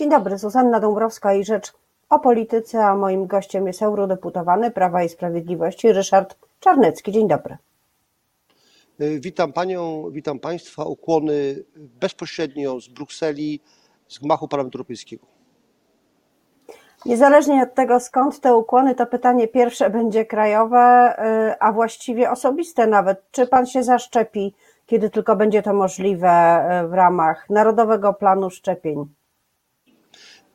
Dzień dobry, Zuzanna Dąbrowska i Rzecz o Polityce, a moim gościem jest eurodeputowany Prawa i Sprawiedliwości Ryszard Czarnecki. Dzień dobry. Witam Panią, witam Państwa. Ukłony bezpośrednio z Brukseli, z gmachu Parlamentu Europejskiego. Niezależnie od tego, skąd te ukłony, to pytanie pierwsze będzie krajowe, y, a właściwie osobiste nawet. Czy Pan się zaszczepi, kiedy tylko będzie to możliwe y, w ramach Narodowego Planu Szczepień?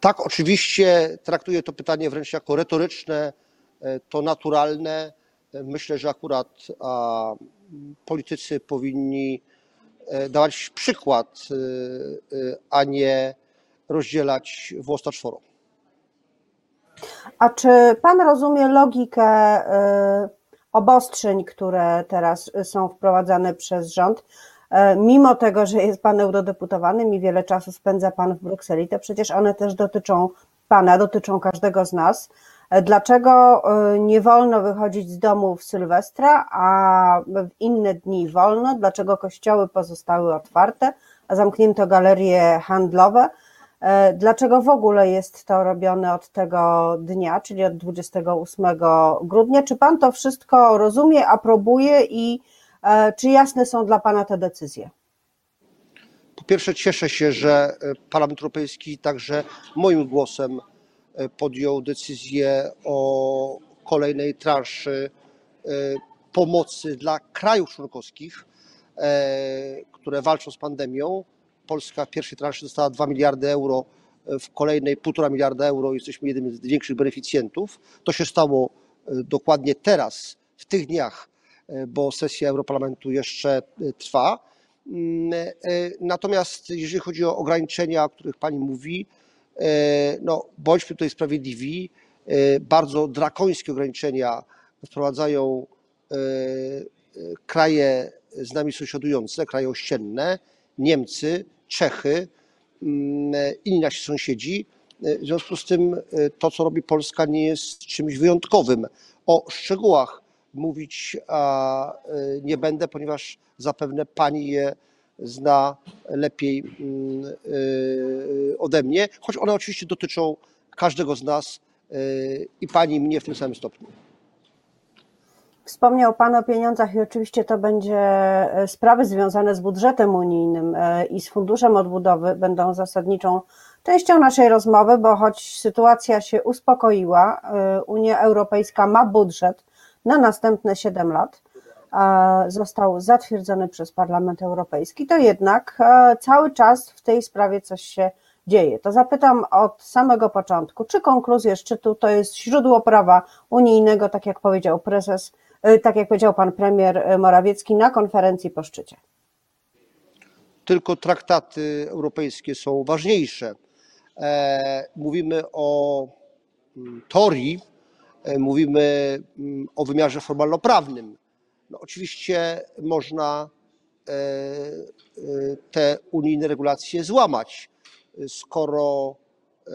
Tak, oczywiście traktuję to pytanie wręcz jako retoryczne, e, to naturalne. E, Myślę, że akurat a, politycy powinni e, dawać przykład, a nie rozdzielać włos czworo. A czy Pan rozumie logikę obostrzeń, które teraz są wprowadzane przez rząd? E, Mimo tego, że jest Pan eurodeputowanym i wiele czasu spędza Pan w Brukseli, to przecież one też dotyczą Pana, dotyczą każdego z nas. E, Dlaczego y, nie wolno wychodzić z domu w Sylwestra, a w inne dni wolno? Dlaczego kościoły pozostały otwarte, a zamknięto galerie handlowe? E, Dlaczego w ogóle jest to robione od tego dnia, czyli od 28 grudnia? Czy Pan to wszystko rozumie, aprobuje i e, czy jasne są dla Pana te decyzje? Po pierwsze, cieszę się, że e, Parlament Europejski także moim głosem e, podjął decyzję o kolejnej transzy e, pomocy dla krajów członkowskich, e, które walczą z pandemią. Polska w pierwszej transzy dostała 2 miliardy euro, e, w kolejnej 1,5 miliarda euro. Jesteśmy jednym z większych beneficjentów. To się stało e, dokładnie teraz, w tych dniach, e, bo sesja Europarlamentu jeszcze e, trwa. Mm, e, Natomiast jeżeli chodzi o ograniczenia, o których Pani mówi, e, no bądźmy tutaj sprawiedliwi. Bardzo drakońskie ograniczenia wprowadzają kraje z nami sąsiadujące, kraje ościenne, Niemcy, Czechy, mm, inni nasi sąsiedzi. W związku z tym to, co robi Polska, nie jest czymś wyjątkowym. O szczegółach mówić e, nie będę, ponieważ zapewne Pani je zna lepiej mm, e, ode mnie, choć one oczywiście dotyczą każdego z nas e, i Pani mnie w tym samym stopniu. Wspomniał Pan o pieniądzach i oczywiście to będzie sprawy związane z budżetem unijnym i z funduszem odbudowy będą zasadniczą częścią naszej rozmowy, bo choć sytuacja się uspokoiła, Unia Europejska ma budżet na następne 7 lat, e, został zatwierdzony przez Parlament Europejski, to jednak e, cały czas w tej sprawie coś się dzieje. To zapytam od samego początku, czy konkluzje szczytu to jest źródło prawa unijnego, tak jak powiedział prezes, e, tak jak powiedział pan premier Morawiecki na konferencji po szczycie? tylko traktaty europejskie są ważniejsze. Mówimy o mm, teorii, mówimy mm, o wymiarze formalno-prawnym. No, oczywiście można e, e, te unijne regulacje złamać, skoro e,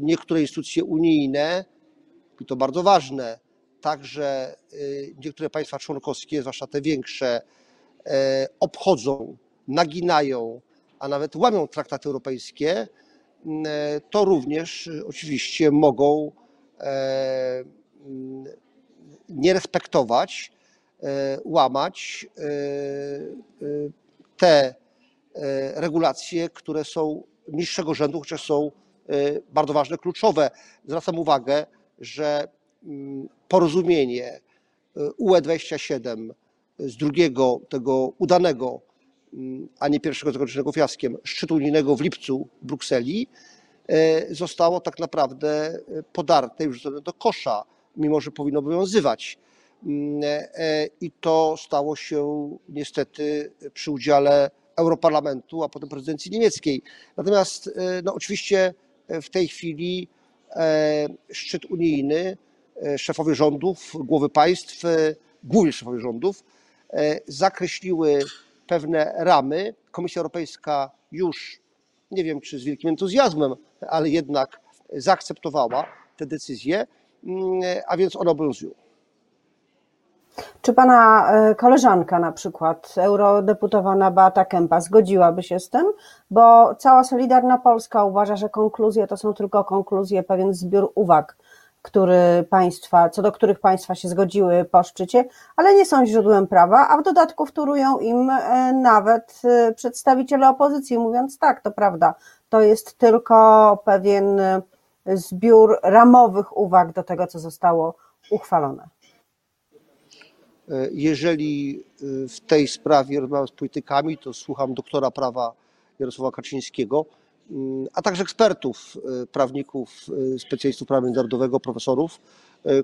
niektóre instytucje unijne, i to bardzo ważne, także e, niektóre państwa członkowskie, zwłaszcza te większe, e, obchodzą, naginają, a nawet łamią traktaty europejskie, m, e, to również e, oczywiście mogą e, nie respektować, e, łamać e, e, te e, regulacje, które są niższego rzędu, chociaż są e, bardzo ważne, kluczowe. Zwracam uwagę, że mm, porozumienie e, UE 27 z drugiego, tego udanego, mm, a nie pierwszego zakończonego fiaskiem, szczytu unijnego w lipcu w Brukseli, e, zostało tak naprawdę e, podarte wrzucone do kosza, mimo że powinno obowiązywać. Mm, e, I to stało się niestety przy udziale Europarlamentu, a potem prezydencji niemieckiej. Natomiast e, no, oczywiście w tej chwili e, szczyt unijny, e, szefowie rządów, głowy państw, e, głównie szefowie rządów, e, zakreśliły pewne ramy. Komisja Europejska już, nie wiem czy z wielkim entuzjazmem, ale jednak zaakceptowała te decyzje, mm, a więc one obowiązują. Czy pana e, koleżanka, na przykład eurodeputowana Beata Kępa, zgodziłaby się z tym? Bo cała Solidarna Polska uważa, że konkluzje to są tylko konkluzje, pewien zbiór uwag, który państwa, co do których państwa się zgodziły po szczycie, ale nie są źródłem prawa, a w dodatku wtórują im e, nawet e, przedstawiciele opozycji, mówiąc tak, to prawda, to jest tylko pewien zbiór ramowych uwag do tego, co zostało uchwalone. E, jeżeli e, w tej sprawie rozmawiam z politykami, to słucham doktora prawa Jarosława Kaczyńskiego, a także ekspertów, e, prawników, specjalistów prawa międzynarodowego, profesorów,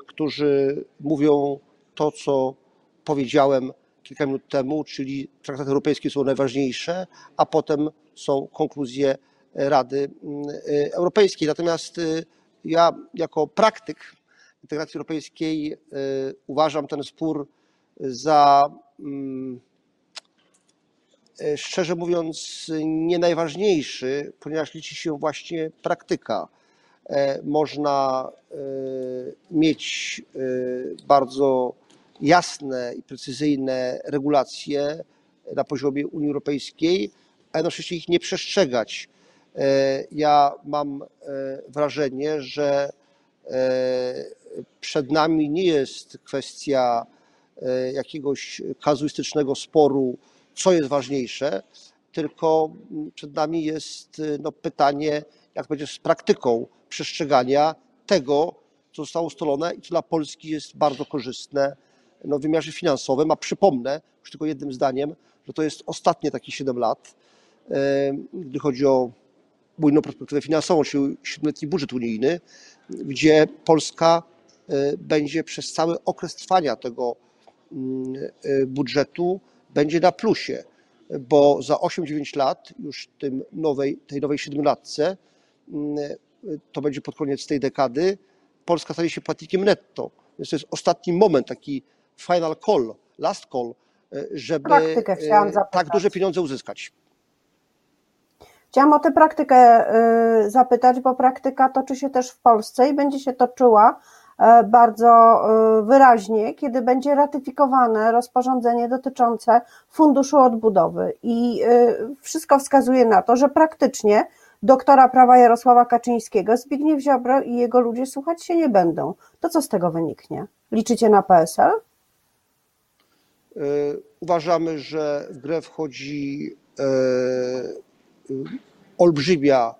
którzy mówią to, co powiedziałem kilka minut temu, czyli traktaty europejskie są najważniejsze, a potem są konkluzje Rady mm, Europejskiej. Natomiast ja jako praktyk integracji europejskiej uważam ten spór za mm, szczerze mówiąc nie najważniejszy, ponieważ liczy się właśnie praktyka. E, można e, mieć bardzo jasne i precyzyjne regulacje na poziomie Unii Europejskiej, a jednocześnie ich nie przestrzegać. Ja mam wrażenie, że przed nami nie jest kwestia E, jakiegoś kazuistycznego sporu, co jest ważniejsze, tylko przed nami jest e, no, pytanie, jak będzie z praktyką przestrzegania tego, co zostało ustalone i co dla Polski jest bardzo korzystne no, w wymiarze finansowym. A przypomnę, już tylko jednym zdaniem, że to jest ostatnie takie 7 lat, e, gdy chodzi o unijną perspektywę finansową, czyli siedmioletni budżet unijny, gdzie Polska będzie przez cały okres trwania tego Mm, y, budżetu będzie na plusie, bo za 8-9 lat, już tym nowej, tej nowej siedmiolatce, mm, to będzie pod koniec tej dekady, Polska stanie się płatnikiem netto. Więc to jest ostatni moment, taki final call, last call, żeby y, tak duże pieniądze uzyskać. Chciałam o tę praktykę zapytać, bo praktyka toczy się też w Polsce i będzie się toczyła E, bardzo e, wyraźnie, kiedy będzie ratyfikowane rozporządzenie dotyczące Funduszu Odbudowy. I e, wszystko wskazuje na to, że praktycznie doktora prawa Jarosława Kaczyńskiego Zbigniew Ziobro i jego ludzie słuchać się nie będą. To co z tego wyniknie? Liczycie na PSL? Uważamy, że w grę wchodzi olbrzymia,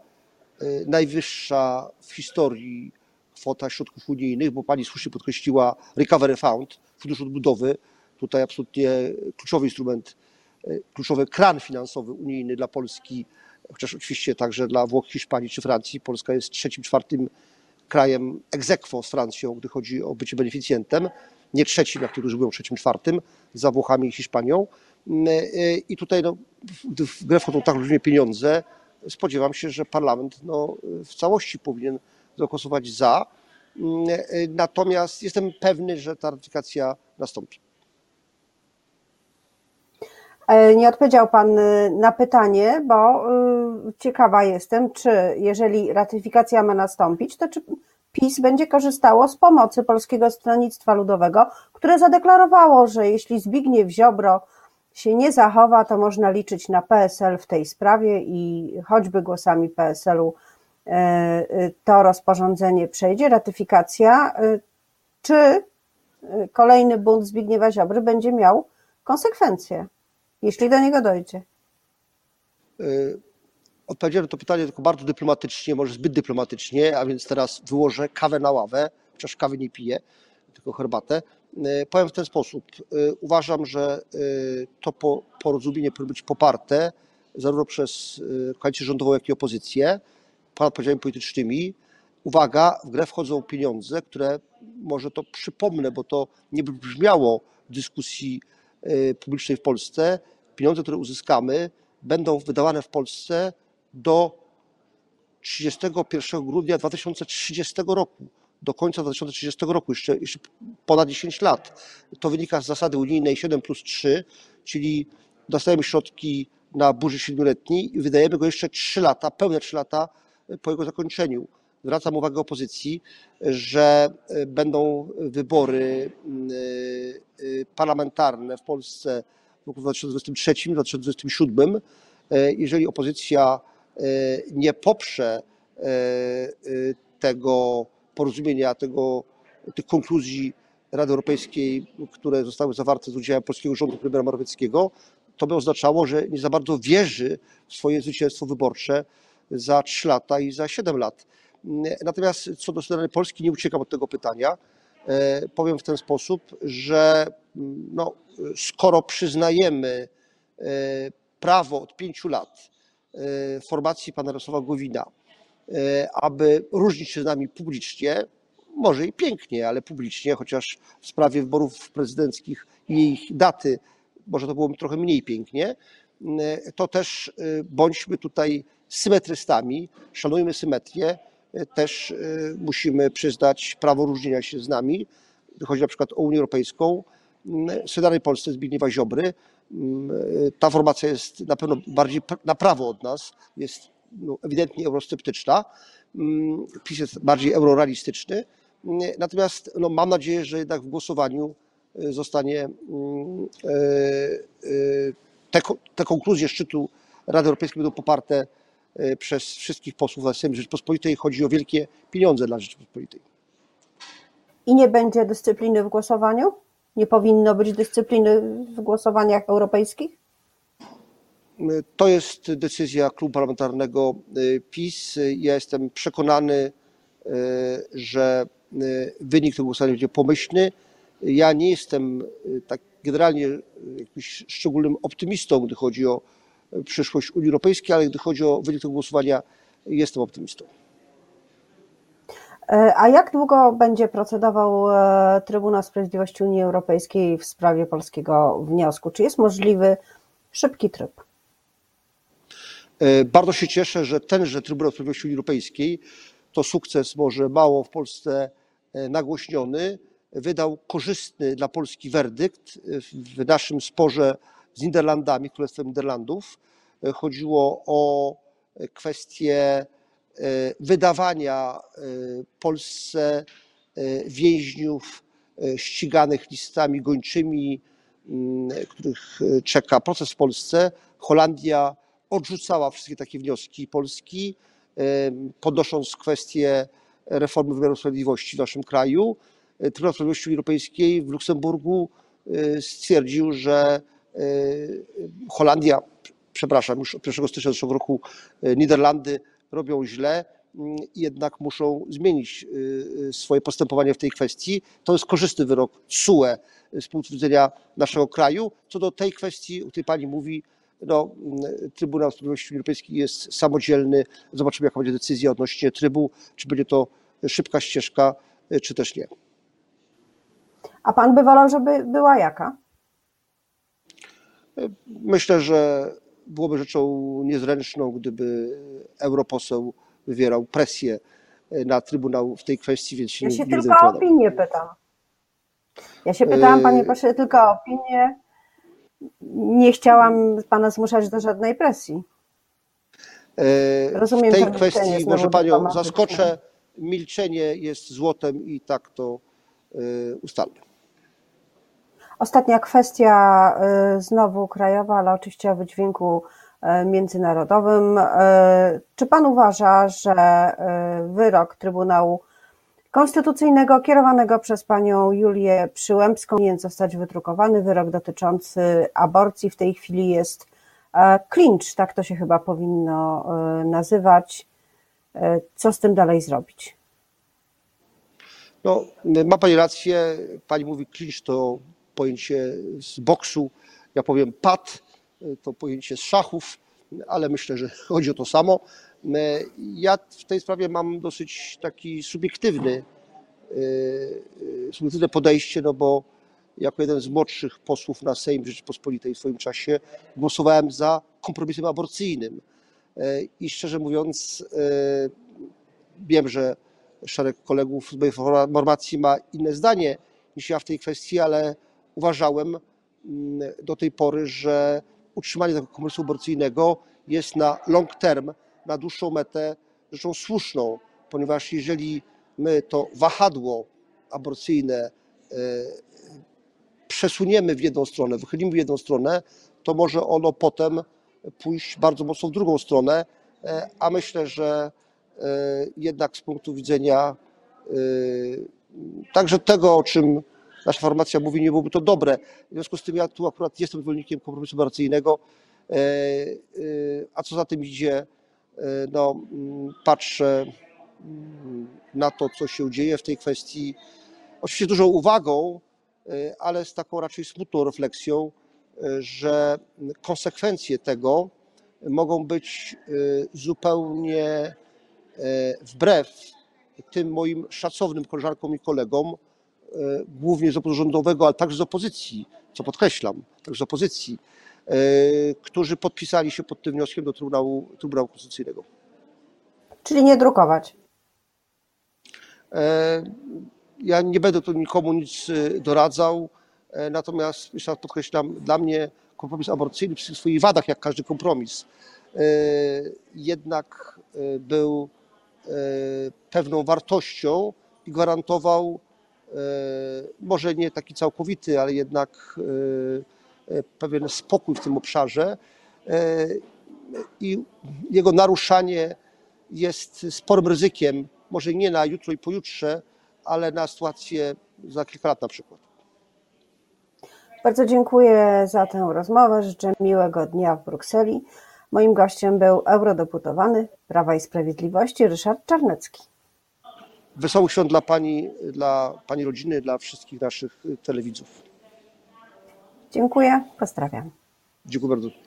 najwyższa w historii kwota środków unijnych, bo pani słusznie podkreśliła Recovery Fund, Fundusz Odbudowy, tutaj absolutnie kluczowy instrument, e, kluczowy kran finansowy unijny dla Polski, chociaż oczywiście także dla Włoch, Hiszpanii czy Francji. Polska jest trzecim, czwartym krajem ex aequo z Francją, gdy chodzi o bycie beneficjentem. Nie trzecim, jak niektórzy mówią, trzecim, czwartym, za Włochami i Hiszpanią. Mm, e, I tutaj no, gdy w grę wchodzą tak różne pieniądze, spodziewam się, że parlament no, w całości powinien zagłosować za. Mm, e, natomiast jestem pewny, że ta ratyfikacja nastąpi. E, nie odpowiedział Pan na pytanie, bo ciekawa jestem, czy jeżeli ratyfikacja ma nastąpić, to czy PiS będzie korzystało z pomocy Polskiego Stronnictwa Ludowego, które zadeklarowało, że jeśli Zbigniew Ziobro się nie zachowa, to można liczyć na PSL w tej sprawie i choćby głosami PSL-u E, to rozporządzenie przejdzie, ratyfikacja, e, czy e, kolejny bunt Zbigniewa Ziobry będzie miał konsekwencje, jeśli do niego dojdzie? Odpowiedziałem na to pytanie tylko bardzo dyplomatycznie, może zbyt dyplomatycznie, a więc teraz wyłożę kawę na ławę, chociaż kawy nie piję, tylko herbatę. Powiem w ten sposób. Uważam, że to porozumienie powinno być poparte zarówno przez koalicję rządową, jak i opozycję podziałami politycznymi. Uwaga, w grę wchodzą pieniądze, które może to przypomnę, bo to nie brzmiało w dyskusji e, publicznej w Polsce. Pieniądze, które uzyskamy, będą wydawane w Polsce do 31 grudnia 2030 roku. Do końca 2030 roku, jeszcze, jeszcze ponad 10 lat. To wynika z zasady unijnej 7 plus 3, czyli dostajemy środki na burzy siedmioletniej i wydajemy go jeszcze 3 lata, pełne 3 lata po jego zakończeniu. zwracam uwagę opozycji, że będą wybory parlamentarne w Polsce w roku 2023-2027. Jeżeli opozycja nie poprze tego porozumienia, tego, tych konkluzji Rady Europejskiej, które zostały zawarte z udziałem polskiego rządu premiera Morawieckiego, to by oznaczało, że nie za bardzo wierzy w swoje zwycięstwo wyborcze za trzy lata i za siedem lat. Natomiast co do strony Polski nie uciekam od tego pytania. Powiem w ten sposób, że no, skoro przyznajemy prawo od pięciu lat formacji pana Jarosława Gowina, aby różnić się z nami publicznie, może i pięknie, ale publicznie, chociaż w sprawie wyborów prezydenckich i ich daty może to było trochę mniej pięknie, to też bądźmy tutaj symetrystami, szanujmy symetrię, też musimy przyznać prawo różnienia się z nami. Chodzi na przykład o Unię Europejską, Solidarnej Polsce Zbigniewa Ziobry. Ta formacja jest na pewno bardziej na prawo od nas, jest no, ewidentnie eurosceptyczna. PiS jest bardziej eurorealistyczny. Natomiast no, mam nadzieję, że jednak w głosowaniu zostanie te, te konkluzje szczytu Rady Europejskiej będą poparte przez wszystkich posłów na Sejm Rzeczypospolitej. Chodzi o wielkie pieniądze dla Rzeczypospolitej. I nie będzie dyscypliny w głosowaniu? Nie powinno być dyscypliny w głosowaniach europejskich? To jest decyzja klubu parlamentarnego PiS. Ja jestem przekonany, że wynik tego głosowania będzie pomyślny. Ja nie jestem tak generalnie jakimś szczególnym optymistą, gdy chodzi o przyszłość Unii Europejskiej, ale gdy chodzi o wynik tego głosowania, jestem optymistą. A jak długo będzie procedował Trybunał Sprawiedliwości Unii Europejskiej w sprawie polskiego wniosku? Czy jest możliwy szybki tryb? Bardzo się cieszę, że tenże Trybunał Sprawiedliwości Unii Europejskiej to sukces może mało w Polsce nagłośniony, wydał korzystny dla Polski werdykt w naszym sporze z Niderlandami, Królestwem Niderlandów. Chodziło o kwestię wydawania Polsce więźniów ściganych listami gończymi, których czeka proces w Polsce. Holandia odrzucała wszystkie takie wnioski Polski, podnosząc kwestię reformy wymiaru sprawiedliwości w naszym kraju. Trybunał Sprawiedliwości Europejskiej w Luksemburgu stwierdził, że Holandia, przepraszam, już od 1 stycznia zeszłego roku Niderlandy robią źle, jednak muszą zmienić swoje postępowanie w tej kwestii. To jest korzystny wyrok TSUE z punktu widzenia naszego kraju. Co do tej kwestii, o której pani mówi, no, Trybunał Sprawiedliwości Unii Europejskiej jest samodzielny. Zobaczymy, jaka będzie decyzja odnośnie trybu, czy będzie to szybka ścieżka, czy też nie. A pan by wolał, żeby była jaka? Myślę, że byłoby rzeczą niezręczną, gdyby europoseł wywierał presję na Trybunał w tej kwestii, więc się Ja się nie tylko o opinię pytam. Ja się pytałam, Yy. panie pośle, tylko o opinię. Nie chciałam pana zmuszać do żadnej presji. Rozumiem W tej kwestii może panią zaskoczę. Milczenie jest złotem i tak to ustalmy. Ostatnia kwestia, y, znowu krajowa, ale oczywiście o wydźwięku y, międzynarodowym. Y, Czy pan uważa, że wyrok Trybunału Konstytucyjnego kierowanego przez panią Julię Przyłębską powinien zostać wydrukowany? Wyrok dotyczący aborcji w tej chwili jest e, clinch, tak to się chyba powinno y, nazywać. Y, Co z tym dalej zrobić? No, ma pani rację. Pani mówi clinch to pojęcie z boksu. Ja powiem pad, to pojęcie z szachów, ale myślę, że chodzi o to samo. Ja w tej sprawie mam dosyć taki subiektywny, yy, subiektywne podejście, no bo jako jeden z młodszych posłów na Sejm Rzeczypospolitej w swoim czasie głosowałem za kompromisem aborcyjnym. Yy, I szczerze mówiąc, wiem, że szereg kolegów z mojej formacji ma inne zdanie niż ja w tej kwestii, ale uważałem mm, do tej pory, że utrzymanie tego kompromisu aborcyjnego jest na long term, na dłuższą metę rzeczą słuszną ponieważ jeżeli my to wahadło aborcyjne e, przesuniemy w jedną stronę, wychylimy w jedną stronę, to może ono potem pójść bardzo mocno w drugą stronę, e, a myślę, że e, jednak z punktu widzenia także tego, o czym nasza formacja mówi, nie byłoby to dobre. W związku z tym ja tu akurat jestem zwolennikiem kompromisu aborcyjnego, e, e, a co za tym idzie, e, no, mm, patrzę mm, na to, co się dzieje w tej kwestii, oczywiście dużą uwagą, ale z taką raczej smutną refleksją, że konsekwencje tego mogą być zupełnie wbrew tym moim szacownym koleżankom i kolegom, głównie z obozu rządowego, ale także z opozycji, co podkreślam, także z opozycji, e, którzy podpisali się pod tym wnioskiem do Trybunału, Trybunału Konstytucyjnego. Czyli nie drukować. E, Ja nie będę tu nikomu nic e, doradzał, e, natomiast jeszcze raz podkreślam, dla mnie kompromis aborcyjny przy swoich wadach, jak każdy kompromis, e, jednak e, był e, pewną wartością i gwarantował e, może nie taki całkowity, ale jednak e, e, pewien spokój w tym obszarze e, i jego naruszanie jest sporym ryzykiem, może nie na jutro i pojutrze, ale na sytuację za kilka lat na przykład. Bardzo dziękuję za tę rozmowę. Życzę miłego dnia w Brukseli. Moim gościem był eurodeputowany Prawa i Sprawiedliwości Ryszard Czarnecki. Wesołych świąt dla Pani, dla Pani rodziny, dla wszystkich naszych telewidzów. Dziękuję, pozdrawiam. Dziękuję bardzo.